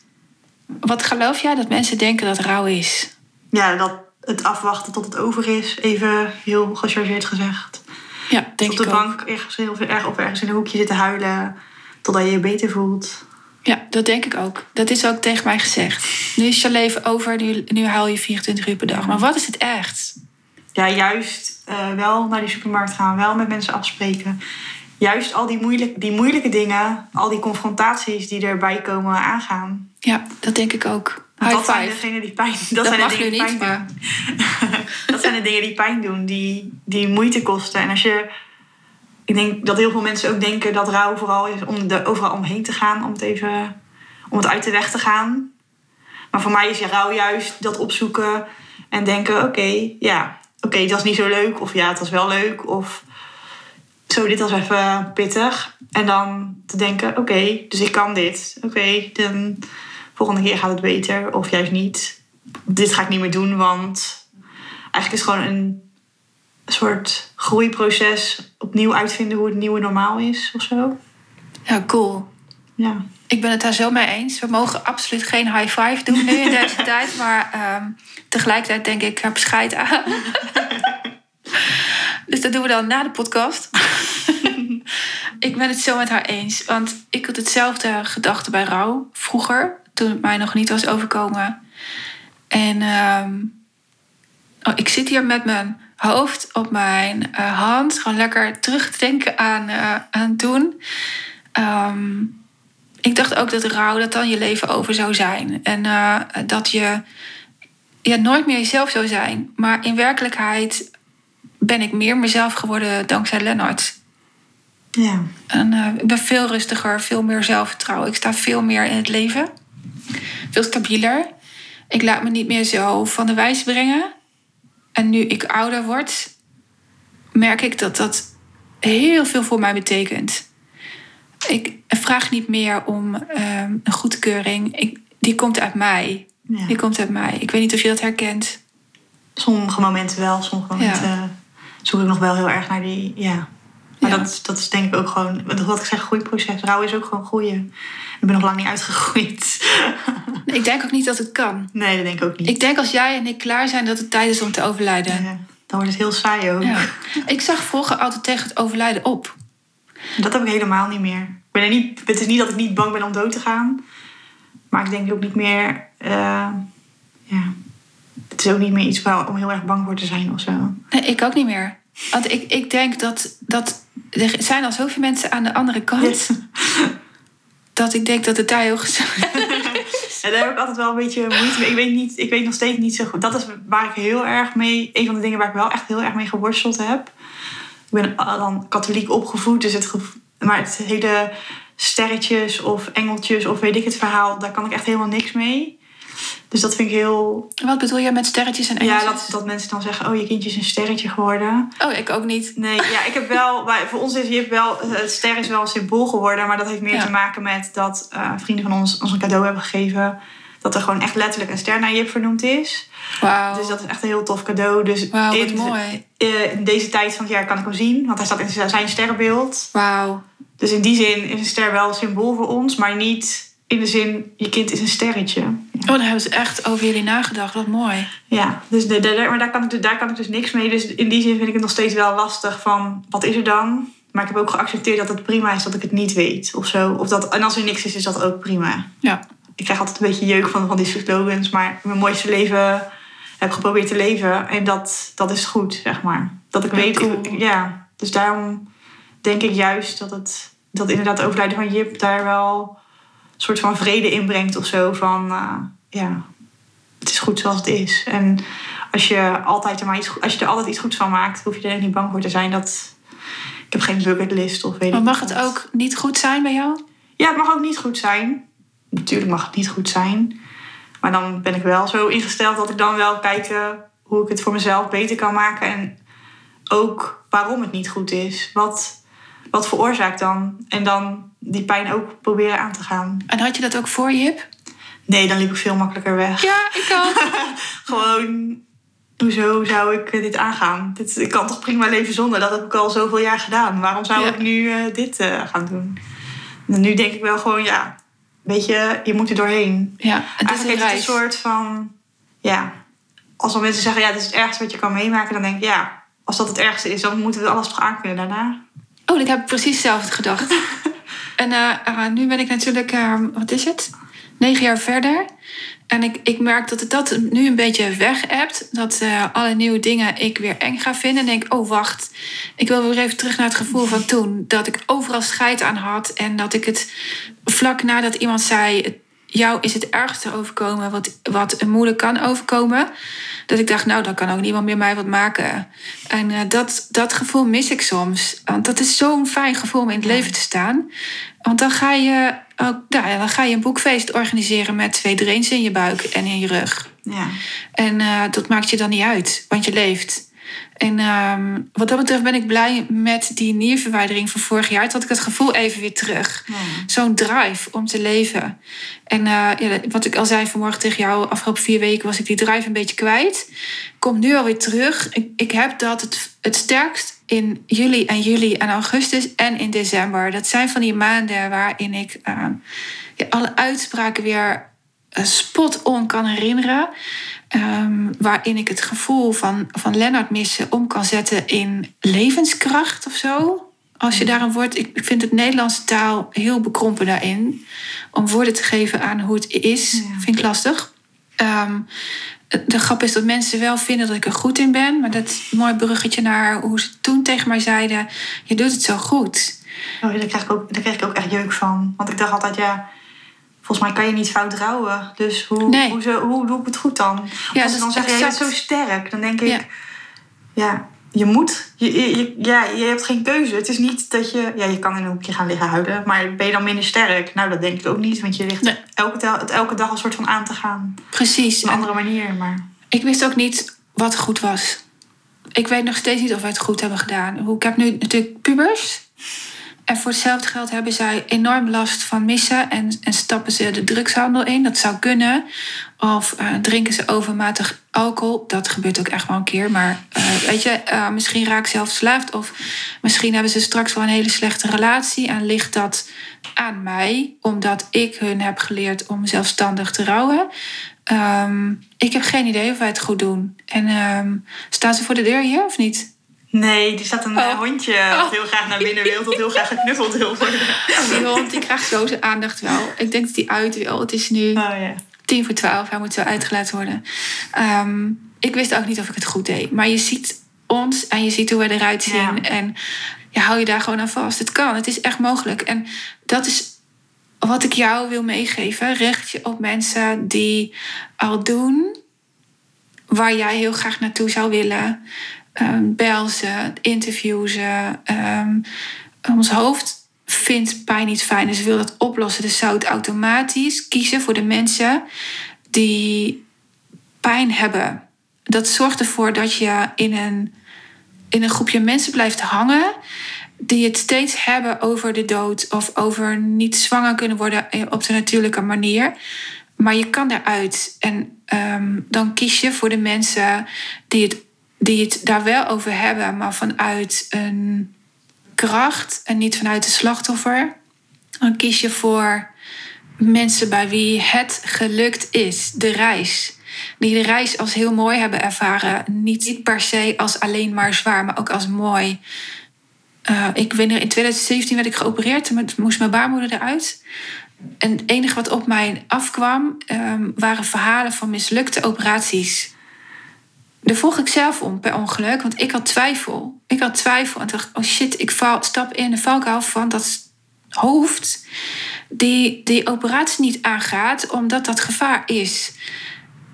Wat geloof jij dat mensen denken dat rouw is? ja, dat het afwachten tot het over is, even heel gechargeerd gezegd. Ja, denk op de ik ook. bank ergens heel erg ergens in een hoekje zitten huilen totdat je je beter voelt. Ja, dat denk ik ook. Dat is ook tegen mij gezegd. Nu is je leven over, nu, nu huil je 24 uur per dag. Maar wat is het echt? Ja, juist eh, wel naar die supermarkt gaan, wel met mensen afspreken. Juist al die, moeilijk, die moeilijke dingen, al die confrontaties die erbij komen aangaan. Ja, dat denk ik ook. High dat zijn five. degenen die pijn dat, Dat, zijn de mag dingen nu die niet, pijn maar dat zijn de dingen die pijn doen, die, die moeite kosten. En als je. Ik denk dat heel veel mensen ook denken dat rouw vooral is om er overal omheen te gaan, om het even om het uit de weg te gaan. Maar voor mij is je rouw juist dat opzoeken en denken: oké, ja, oké, dat was niet zo leuk, of ja, het was wel leuk, of zo, dit was even pittig. En dan te denken: oké, dus ik kan dit. Oké, dan volgende keer gaat het beter, of juist niet. Dit ga ik niet meer doen, want eigenlijk is het gewoon een soort groeiproces. Opnieuw uitvinden hoe het nieuwe normaal is of zo. ja, cool. Ja. Ik ben het daar zo mee eens. We mogen absoluut geen high five doen nu in deze tijd. Maar ehm, tegelijkertijd denk ik, ik heb scheid aan. dus dat doen we dan na de podcast. ik ben het zo met haar eens. Want ik had hetzelfde gedachte bij rouw vroeger. Toen het mij nog niet was overkomen. En ehm, oh, ik zit hier met mijn hoofd op mijn eh, hand. Gewoon lekker terug te denken aan, eh, aan toen. Ehm, ik dacht ook dat rouw dat dan je leven over zou zijn. En eh, dat je ja, nooit meer jezelf zou zijn. Maar in werkelijkheid ben ik meer mezelf geworden dankzij Lennart. Ja. En ik ben veel rustiger, veel meer zelfvertrouwen. Ik sta veel meer in het leven. Veel stabieler. Ik laat me niet meer zo van de wijs brengen. En nu ik ouder word, merk ik dat dat heel veel voor mij betekent. Ik vraag niet meer om ehm, een goedkeuring. Ik, die komt uit mij. ja. Die komt uit mij. Ik weet niet of je dat herkent. Sommige momenten wel, sommige momenten zoek ik nog wel heel erg naar die. Ja. Maar Ja. dat, is- dat is denk ik ook gewoon, wat ik zeg, groeiproces. Rouw is ook gewoon groeien. Ik ben nog lang niet uitgegroeid. Ik denk ook niet dat het kan. nee, dat denk ik ook niet. Ik denk als jij en ik klaar zijn dat het tijd is om te overlijden. Ja, dan wordt het heel saai ook. Ja. Ik zag vroeger altijd tegen het overlijden op. Dat heb ik helemaal niet meer. Ik ben er niet, het is niet dat ik niet bang ben om dood te gaan. Maar ik denk ook niet meer... eh, ja, het is ook niet meer iets waar, om heel erg bang voor te zijn of zo. Nee, ik ook niet meer. Want ik, ik denk dat, dat er zijn al zoveel mensen aan de andere kant. Dat ik denk dat het daar heel gezond En daar heb ik altijd wel een beetje moeite mee. Ik weet, niet, ik weet nog steeds niet zo goed. Dat is waar ik heel erg mee... Een van de dingen waar ik wel echt heel erg mee geworsteld heb. Ik ben dan katholiek opgevoed. Dus het, maar het hele sterretjes of engeltjes of weet ik het verhaal... Daar kan ik echt helemaal niks mee. Dus dat vind ik heel... Wat bedoel je met sterretjes en Ja, engeltjes? dat, dat mensen dan zeggen, oh, je kindje is een sterretje geworden. Oh, ik ook niet. Nee, ja, ik heb wel... wij- voor ons is Jip wel... Het ster is wel een symbool geworden. Maar dat heeft meer Ja. te maken met dat eh, vrienden van ons ons een cadeau hebben gegeven. Dat er gewoon echt letterlijk een ster naar Jip vernoemd is. Wauw. Dus dat is echt een heel tof cadeau. Dus wat in, mooi. eh, in deze tijd van het jaar kan ik hem zien. Want hij staat in zijn sterrenbeeld. Wauw. Dus in die zin is een ster wel een symbool voor ons. Maar niet in de zin, je kind is een sterretje. Oh, daar hebben ze echt over jullie nagedacht. Wat mooi. Ja, dus de, de- maar daar kan, ik, dus- daar kan ik dus niks mee. Dus in die zin vind ik het nog steeds wel lastig van, wat is er dan? Maar ik heb ook geaccepteerd dat het prima is dat ik het niet weet of zo. Of dat, en als er niks is, is dat ook prima. Ja. Ik krijg altijd een beetje jeuk van, van die slogans. Maar mijn mooiste leven heb ik geprobeerd te leven. En dat, dat is goed, zeg maar. Dat ik Ja, weet, cool. ik- ja. Dus daarom denk ik juist dat het... Dat inderdaad het overlijden van Jip daar wel soort van vrede in brengt of zo. Van, eh, ja, het is goed zoals het is. En als je, altijd er maar iets, als je er altijd iets goeds van maakt, hoef je er niet bang voor te zijn. Dat, ik heb geen bucketlist of weet Maar ik mag niet het wat. ook niet goed zijn bij jou? Ja, het mag ook niet goed zijn. Natuurlijk mag het niet goed zijn. Maar dan ben ik wel zo ingesteld dat ik dan wel kijk hoe ik het voor mezelf beter kan maken. En ook waarom het niet goed is. Wat, wat veroorzaakt dan? En dan die pijn ook proberen aan te gaan. En had je dat ook voor Jip? Nee, dan liep ik veel makkelijker weg. Ja, ik ook. Gewoon, hoezo zou ik eh, dit aangaan? Dit, ik kan toch prima leven zonder? Dat heb ik al zoveel jaar gedaan. Waarom zou Ja. ik nu eh, dit eh, gaan doen? En nu denk ik wel gewoon, ja, weet je, je moet er doorheen. Ja, het is Eigenlijk een soort van, ja, als dan mensen zeggen, ja, dit is het ergste wat je kan meemaken, dan denk ik, ja, als dat het ergste is, dan moeten we alles toch aankunnen daarna. Oh, ik heb precies hetzelfde gedacht. en eh, eh, nu ben ik natuurlijk, eh, wat is het? Negen jaar verder. En ik, ik merk dat het dat nu een beetje weg hebt. Dat alle nieuwe dingen ik weer eng ga vinden. En denk, oh wacht, ik wil weer even terug naar het gevoel van toen. Dat ik overal scheid aan had. En dat ik het vlak nadat iemand zei... "Het- jou is het ergste overkomen wat, wat een moeder kan overkomen. Dat ik dacht, nou, dan kan ook niemand meer mij wat maken. En eh, dat, dat gevoel mis ik soms. Want dat is zo'n fijn gevoel om in het leven te staan. Want dan ga je, ook, nou ja, dan ga je een boekfeest organiseren met twee drains in je buik en in je rug. Ja, En eh, dat maakt je dan niet uit, want je leeft. En ehm, wat dat betreft ben ik blij met die nierverwijdering van vorig jaar. Toen had ik het gevoel even weer terug. ja. Zo'n drive om te leven. En eh, ja, wat ik al zei vanmorgen tegen jou, afgelopen vier weken was ik die drive een beetje kwijt. Komt nu alweer terug. Ik, ik heb dat het, het sterkst in juli en juli en augustus en in december. Dat zijn van die maanden waarin ik eh, ja, alle uitspraken weer eh, spot on kan herinneren. Ehm, waarin ik het gevoel van, van Lennart missen om kan zetten in levenskracht of zo. Als je daar een woord. Ik vind het Nederlandse taal heel bekrompen daarin. Om woorden te geven aan hoe het is, Ja. vind ik lastig. Ehm, de grap is dat mensen wel vinden dat ik er goed in ben. Maar dat mooi bruggetje naar hoe ze toen tegen mij zeiden: Je doet het zo goed. Oh, daar, krijg ik ook, daar krijg ik ook echt jeuk van. Want ik dacht altijd, ja, volgens mij kan je niet fout rouwen. Dus hoe, Nee. hoe, hoe doe ik het goed dan? Ja, Als ze dan zeggen, je bent zo sterk, dan denk ik, Ja. ja, je moet. Je, ja, je hebt geen keuze. Het is niet dat je, ja, je kan in een hoekje gaan liggen huilen, maar ben je dan minder sterk? Nou, dat denk ik ook niet, want je ligt Nee. elke, het elke dag een soort van aan te gaan. Precies. Op een En- andere manier, maar Ik wist ook niet wat goed was. Ik weet nog steeds niet of wij het goed hebben gedaan. Ik heb nu natuurlijk pubers. En voor hetzelfde geld hebben zij enorm last van missen en, en stappen ze de drugshandel in. Dat zou kunnen. Of eh, drinken ze overmatig alcohol. Dat gebeurt ook echt wel een keer. Maar eh, weet je, eh, misschien raak ik zelf verslaafd. Of misschien hebben ze straks wel een hele slechte relatie. En ligt dat aan mij, omdat ik hun heb geleerd om zelfstandig te rouwen. Ehm, ik heb geen idee of wij het goed doen. En ehm, staan ze voor de deur hier of niet? Nee, er staat een Oh. hondje Oh. dat heel graag naar binnen wil, dat heel graag geknuffeld wil worden. Die hond die krijgt zo zijn aandacht wel. Ik denk dat hij uit wil. Het is nu Oh ja. tien voor twaalf. Hij moet zo uitgelaten worden. Ehm, ik wist ook niet of ik het goed deed. Maar je ziet ons en je ziet hoe we eruit zien. Ja. En je hou je daar gewoon aan vast. Het kan. Het is echt mogelijk. En dat is wat ik jou wil meegeven. Richt je op mensen die al doen waar jij heel graag naartoe zou willen. Ehm, bel ze, interview ze. Ehm, ons hoofd vindt pijn niet fijn, dus wil dat oplossen. Dus zou het automatisch kiezen voor de mensen die pijn hebben. Dat zorgt ervoor dat je in een, in een groepje mensen blijft hangen die het steeds hebben over de dood of over niet zwanger kunnen worden op de natuurlijke manier. Maar je kan eruit. En ehm, dan kies je voor de mensen die het, die het daar wel over hebben, maar vanuit een kracht en niet vanuit de slachtoffer. Dan kies je voor mensen bij wie het gelukt is, de reis. Die de reis als heel mooi hebben ervaren. Niet per se als alleen maar zwaar, maar ook als mooi. Uh, ik nog, in 2017 werd ik geopereerd. Toen moest mijn baarmoeder eruit. En het enige wat op mij afkwam, um, waren verhalen van mislukte operaties. Daar vroeg ik zelf om per ongeluk, want ik had twijfel. Ik had twijfel en dacht, oh shit, ik val, stap in de valkuil van dat hoofd die die operatie niet aangaat, omdat dat gevaar is.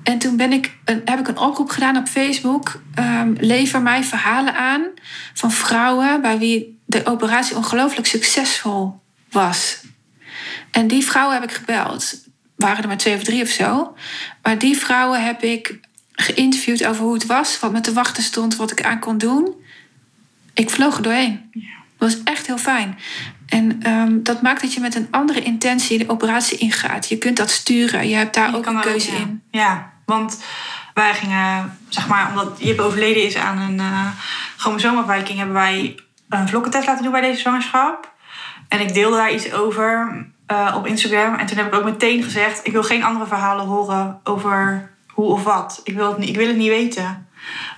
En toen ben ik een, heb ik een oproep gedaan op Facebook. Um, lever mij verhalen aan van vrouwen bij wie de operatie ongelooflijk succesvol was. En die vrouwen heb ik gebeld. Waren er maar twee of drie of zo. Maar die vrouwen heb ik geïnterviewd over hoe het was, wat me te wachten stond, wat ik aan kon doen. Ik vloog er doorheen. Dat was echt heel fijn. En um, dat maakt dat je met een andere intentie de operatie ingaat. Je kunt dat sturen. Je hebt daar je ook een keuze in. Ja, want wij gingen, zeg maar, omdat Jip overleden is aan een uh, chromosoomafwijking, hebben wij een vlokkentest laten doen bij deze zwangerschap. En ik deelde daar iets over uh, op Instagram. En toen heb ik ook meteen gezegd: ik wil geen andere verhalen horen over hoe of wat. Ik wil het niet, ik wil het niet weten.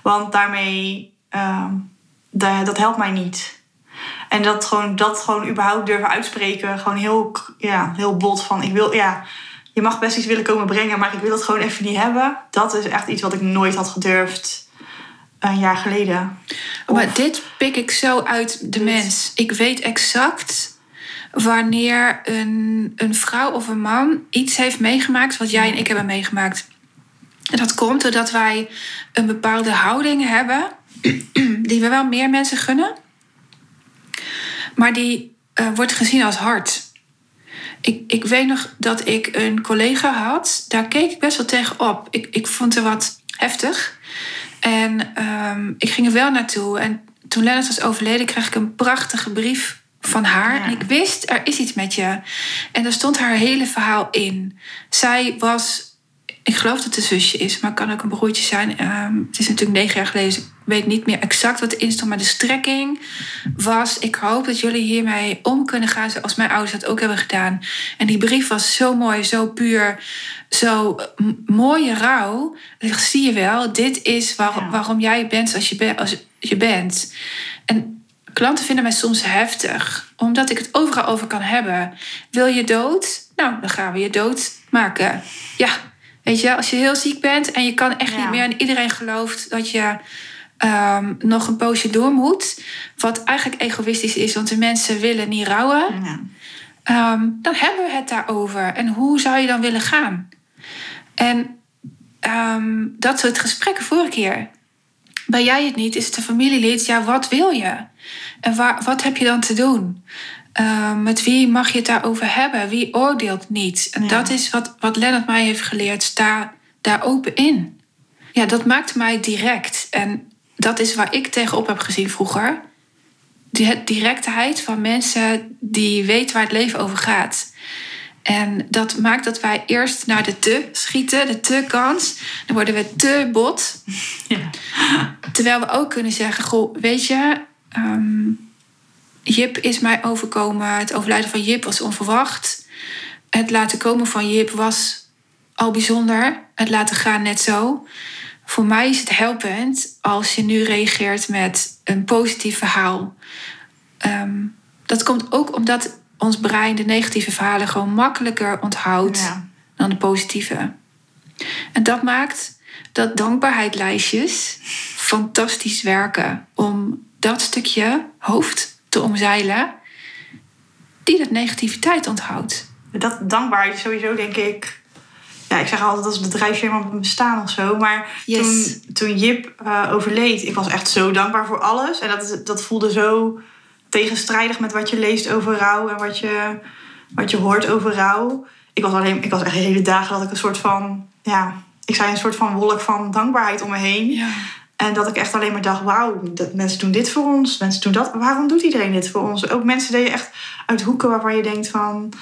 Want daarmee, uh, dat helpt mij niet. En dat gewoon, dat gewoon überhaupt durven uitspreken, gewoon heel, ja, heel bot van ik wil, ja, je mag best iets willen komen brengen, maar ik wil het gewoon even niet hebben. Dat is echt iets wat ik nooit had gedurfd een jaar geleden. Maar dit pik ik zo uit de mens. Ik weet exact wanneer een, een vrouw of een man iets heeft meegemaakt wat jij en ik hebben meegemaakt. En dat komt doordat wij een bepaalde houding hebben, die we wel meer mensen gunnen, maar die uh, wordt gezien als hard. Ik, ik weet nog dat ik een collega had, daar keek ik best wel tegen op. Ik, ik vond het wat heftig. En um, ik ging er wel naartoe. En toen Lennart was overleden, kreeg ik een prachtige brief van haar. En ik wist, er is iets met je. En daar stond haar hele verhaal in. Zij was ik geloof dat het een zusje is, maar het kan ook een broertje zijn. Ehm, het is natuurlijk negen jaar geleden, dus ik weet niet meer exact wat erin stond. Maar de strekking was: Ik hoop dat jullie hiermee om kunnen gaan zoals mijn ouders dat ook hebben gedaan. En die brief was zo mooi, zo puur, zo mooie rouw. Ik zie je wel, dit is waarom jij bent zoals je, als je bent. En klanten vinden mij soms heftig, omdat ik het overal over kan hebben. Wil je dood? Nou, dan gaan we je dood maken. Ja, Weet je, als je heel ziek bent en je kan echt niet meer en iedereen gelooft dat je um, nog een poosje door moet, wat eigenlijk egoïstisch is, want de mensen willen niet rouwen, ja. um, dan hebben we het daarover. En hoe zou je dan willen gaan? En um, dat soort gesprekken vorige keer. Ben jij het niet? Is het een familielid? Ja, wat wil je? En waar, wat heb je dan te doen? Uh, met wie mag je het daarover hebben? Wie oordeelt niet? En dat is wat, wat Lennart mij heeft geleerd. Sta daar open in. Ja, dat maakt mij direct. En dat is waar ik tegenop heb gezien vroeger. Die directheid van mensen die weten waar het leven over gaat. En dat maakt dat wij eerst naar de te schieten, de te kans. Dan worden we te bot. Ja. Terwijl we ook kunnen zeggen: Goh, weet je, um, Jip is mij overkomen. Het overlijden van Jip was onverwacht. Het laten komen van Jip was al bijzonder. Het laten gaan net zo. Voor mij is het helpend als je nu reageert met een positief verhaal. Ehm, dat komt ook omdat ons brein de negatieve verhalen gewoon makkelijker onthoudt dan de positieve. En dat maakt dat dankbaarheidslijstjes fantastisch werken om dat stukje hoofd te omzeilen, die dat negativiteit onthoudt. Dat dankbaar sowieso, denk ik. Ja, ik zeg altijd als bedrijfje helemaal op bestaan of zo. Maar toen, toen Jip uh, overleed, ik was echt zo dankbaar voor alles. En dat, dat voelde zo tegenstrijdig met wat je leest over rouw en wat je, wat je hoort over rouw. ik was alleen, ik was echt hele dagen dat ik een soort van, ja, ik zei een soort van wolk van dankbaarheid om me heen. Ja. En dat ik echt alleen maar dacht, wauw, dat mensen doen dit voor ons, mensen doen dat. Waarom doet iedereen dit voor ons? Ook mensen die je echt uit hoeken waarvan je denkt van,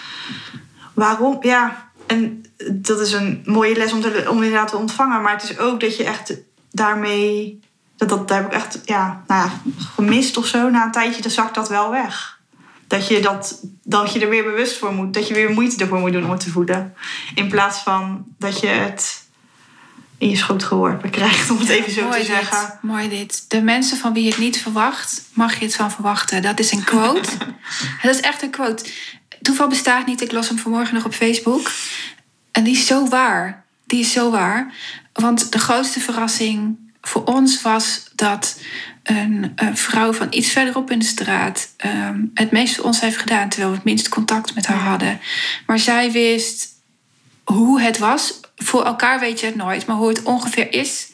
waarom? Ja, en dat is een mooie les om, te, om inderdaad te ontvangen. Maar het is ook dat je echt daarmee, dat, dat daar heb ik echt, ja, nou ja, gemist of zo. Na een tijdje, dan zakt dat wel weg. Dat je, dat, dat je er weer bewust voor moet, dat je weer moeite ervoor moet doen om het te voeden. In plaats van dat je het in je schoot geworpen krijgt, om het even zo te zeggen. Dit, mooi dit. De mensen van wie je het niet verwacht, mag je het van verwachten. Dat is een quote. dat is echt een quote. Toeval bestaat niet. Ik las hem vanmorgen nog op Facebook. En die is zo waar. Die is zo waar. Want de grootste verrassing voor ons was dat een, een vrouw van iets verderop in de straat ehm, het meest voor ons heeft gedaan, terwijl we het minst contact met haar hadden. Maar zij wist hoe het was. Voor elkaar weet je het nooit, maar hoe het ongeveer is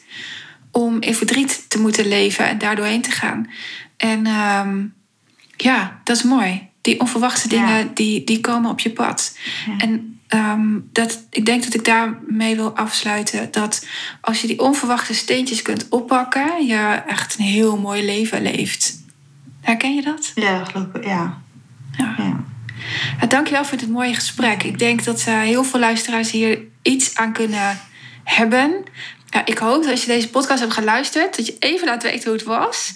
om in verdriet te moeten leven en daar doorheen te gaan. En ehm, ja, dat is mooi. Die onverwachte dingen, Ja. die, die komen op je pad. Ja. En ehm, dat, ik denk dat ik daarmee wil afsluiten. Dat als je die onverwachte steentjes kunt oppakken, je echt een heel mooi leven leeft. Herken je dat? Ja, geloof ik. Ja. Ja. Ja, dankjewel voor dit mooie gesprek. Ik denk dat eh, heel veel luisteraars hier iets aan kunnen hebben. Ja, ik hoop dat als je deze podcast hebt geluisterd, dat je even laat weten hoe het was.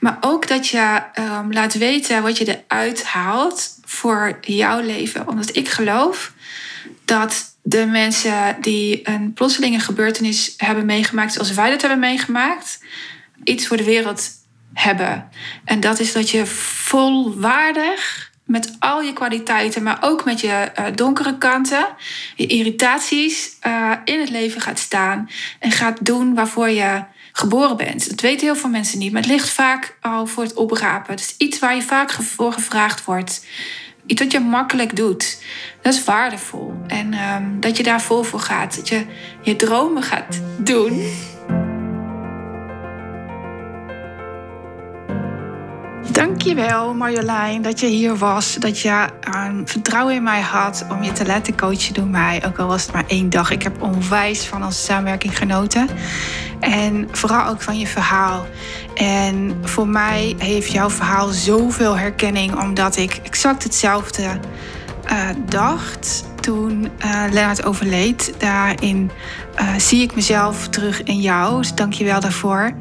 Maar ook dat je ehm, laat weten wat je eruit haalt voor jouw leven. Omdat ik geloof dat de mensen die een plotselinge gebeurtenis hebben meegemaakt, zoals wij dat hebben meegemaakt, iets voor de wereld hebben. En dat is dat je volwaardig met al je kwaliteiten, maar ook met je eh, donkere kanten, je irritaties eh, in het leven gaat staan en gaat doen waarvoor je geboren bent. Dat weten heel veel mensen niet, maar het ligt vaak al voor het oprapen. Het is iets waar je vaak voor gevraagd wordt. Iets wat je makkelijk doet. Dat is waardevol. En ehm, dat je daar vol voor gaat. Dat je je dromen gaat doen. Dankjewel Marjolein dat je hier was. Dat je eh, vertrouwen in mij had om je te laten coachen door mij. Ook al was het maar één dag. Ik heb onwijs van onze samenwerking genoten. En vooral ook van je verhaal. En voor mij heeft jouw verhaal zoveel herkenning. Omdat ik exact hetzelfde eh, dacht toen eh Lennart overleed. Daarin eh, zie ik mezelf terug in jou. Dus dank je wel daarvoor.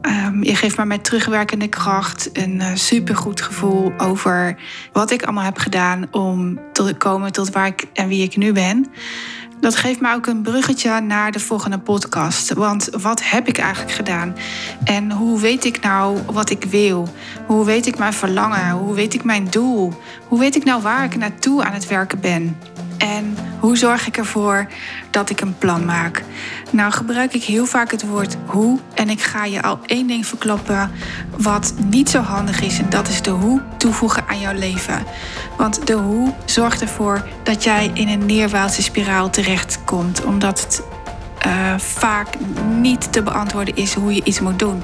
Ehm, je geeft me met terugwerkende kracht een eh, supergoed gevoel over wat ik allemaal heb gedaan om te komen tot waar ik en wie ik nu ben. Dat geeft me ook een bruggetje naar de volgende podcast. Want wat heb ik eigenlijk gedaan? En hoe weet ik nou wat ik wil? Hoe weet ik mijn verlangen? Hoe weet ik mijn doel? Hoe weet ik nou waar ik naartoe aan het werken ben? En hoe zorg ik ervoor dat ik een plan maak? Nou gebruik ik heel vaak het woord hoe. En ik ga je al één ding verklappen wat niet zo handig is. En dat is de hoe toevoegen aan jouw leven. Want de hoe zorgt ervoor dat jij in een neerwaartse spiraal terechtkomt. Omdat het eh, vaak niet te beantwoorden is hoe je iets moet doen.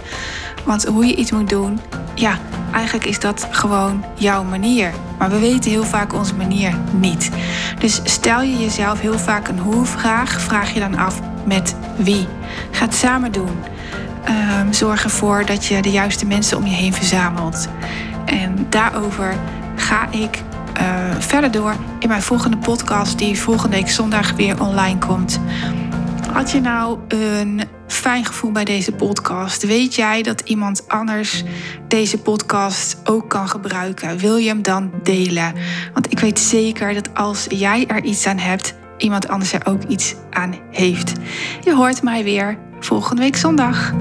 Want hoe je iets moet doen, ja, eigenlijk is dat gewoon jouw manier. Maar we weten heel vaak onze manier niet. Dus stel je jezelf heel vaak een hoe-vraag, vraag je dan af met wie. Ga het samen doen. Ehm, zorg ervoor dat je de juiste mensen om je heen verzamelt. En daarover ga ik eh, verder door in mijn volgende podcast, die volgende week zondag weer online komt. Had je nou een fijn gevoel bij deze podcast? Weet jij dat iemand anders deze podcast ook kan gebruiken? Wil je hem dan delen? Want ik weet zeker dat als jij er iets aan hebt, iemand anders er ook iets aan heeft. Je hoort mij weer volgende week zondag.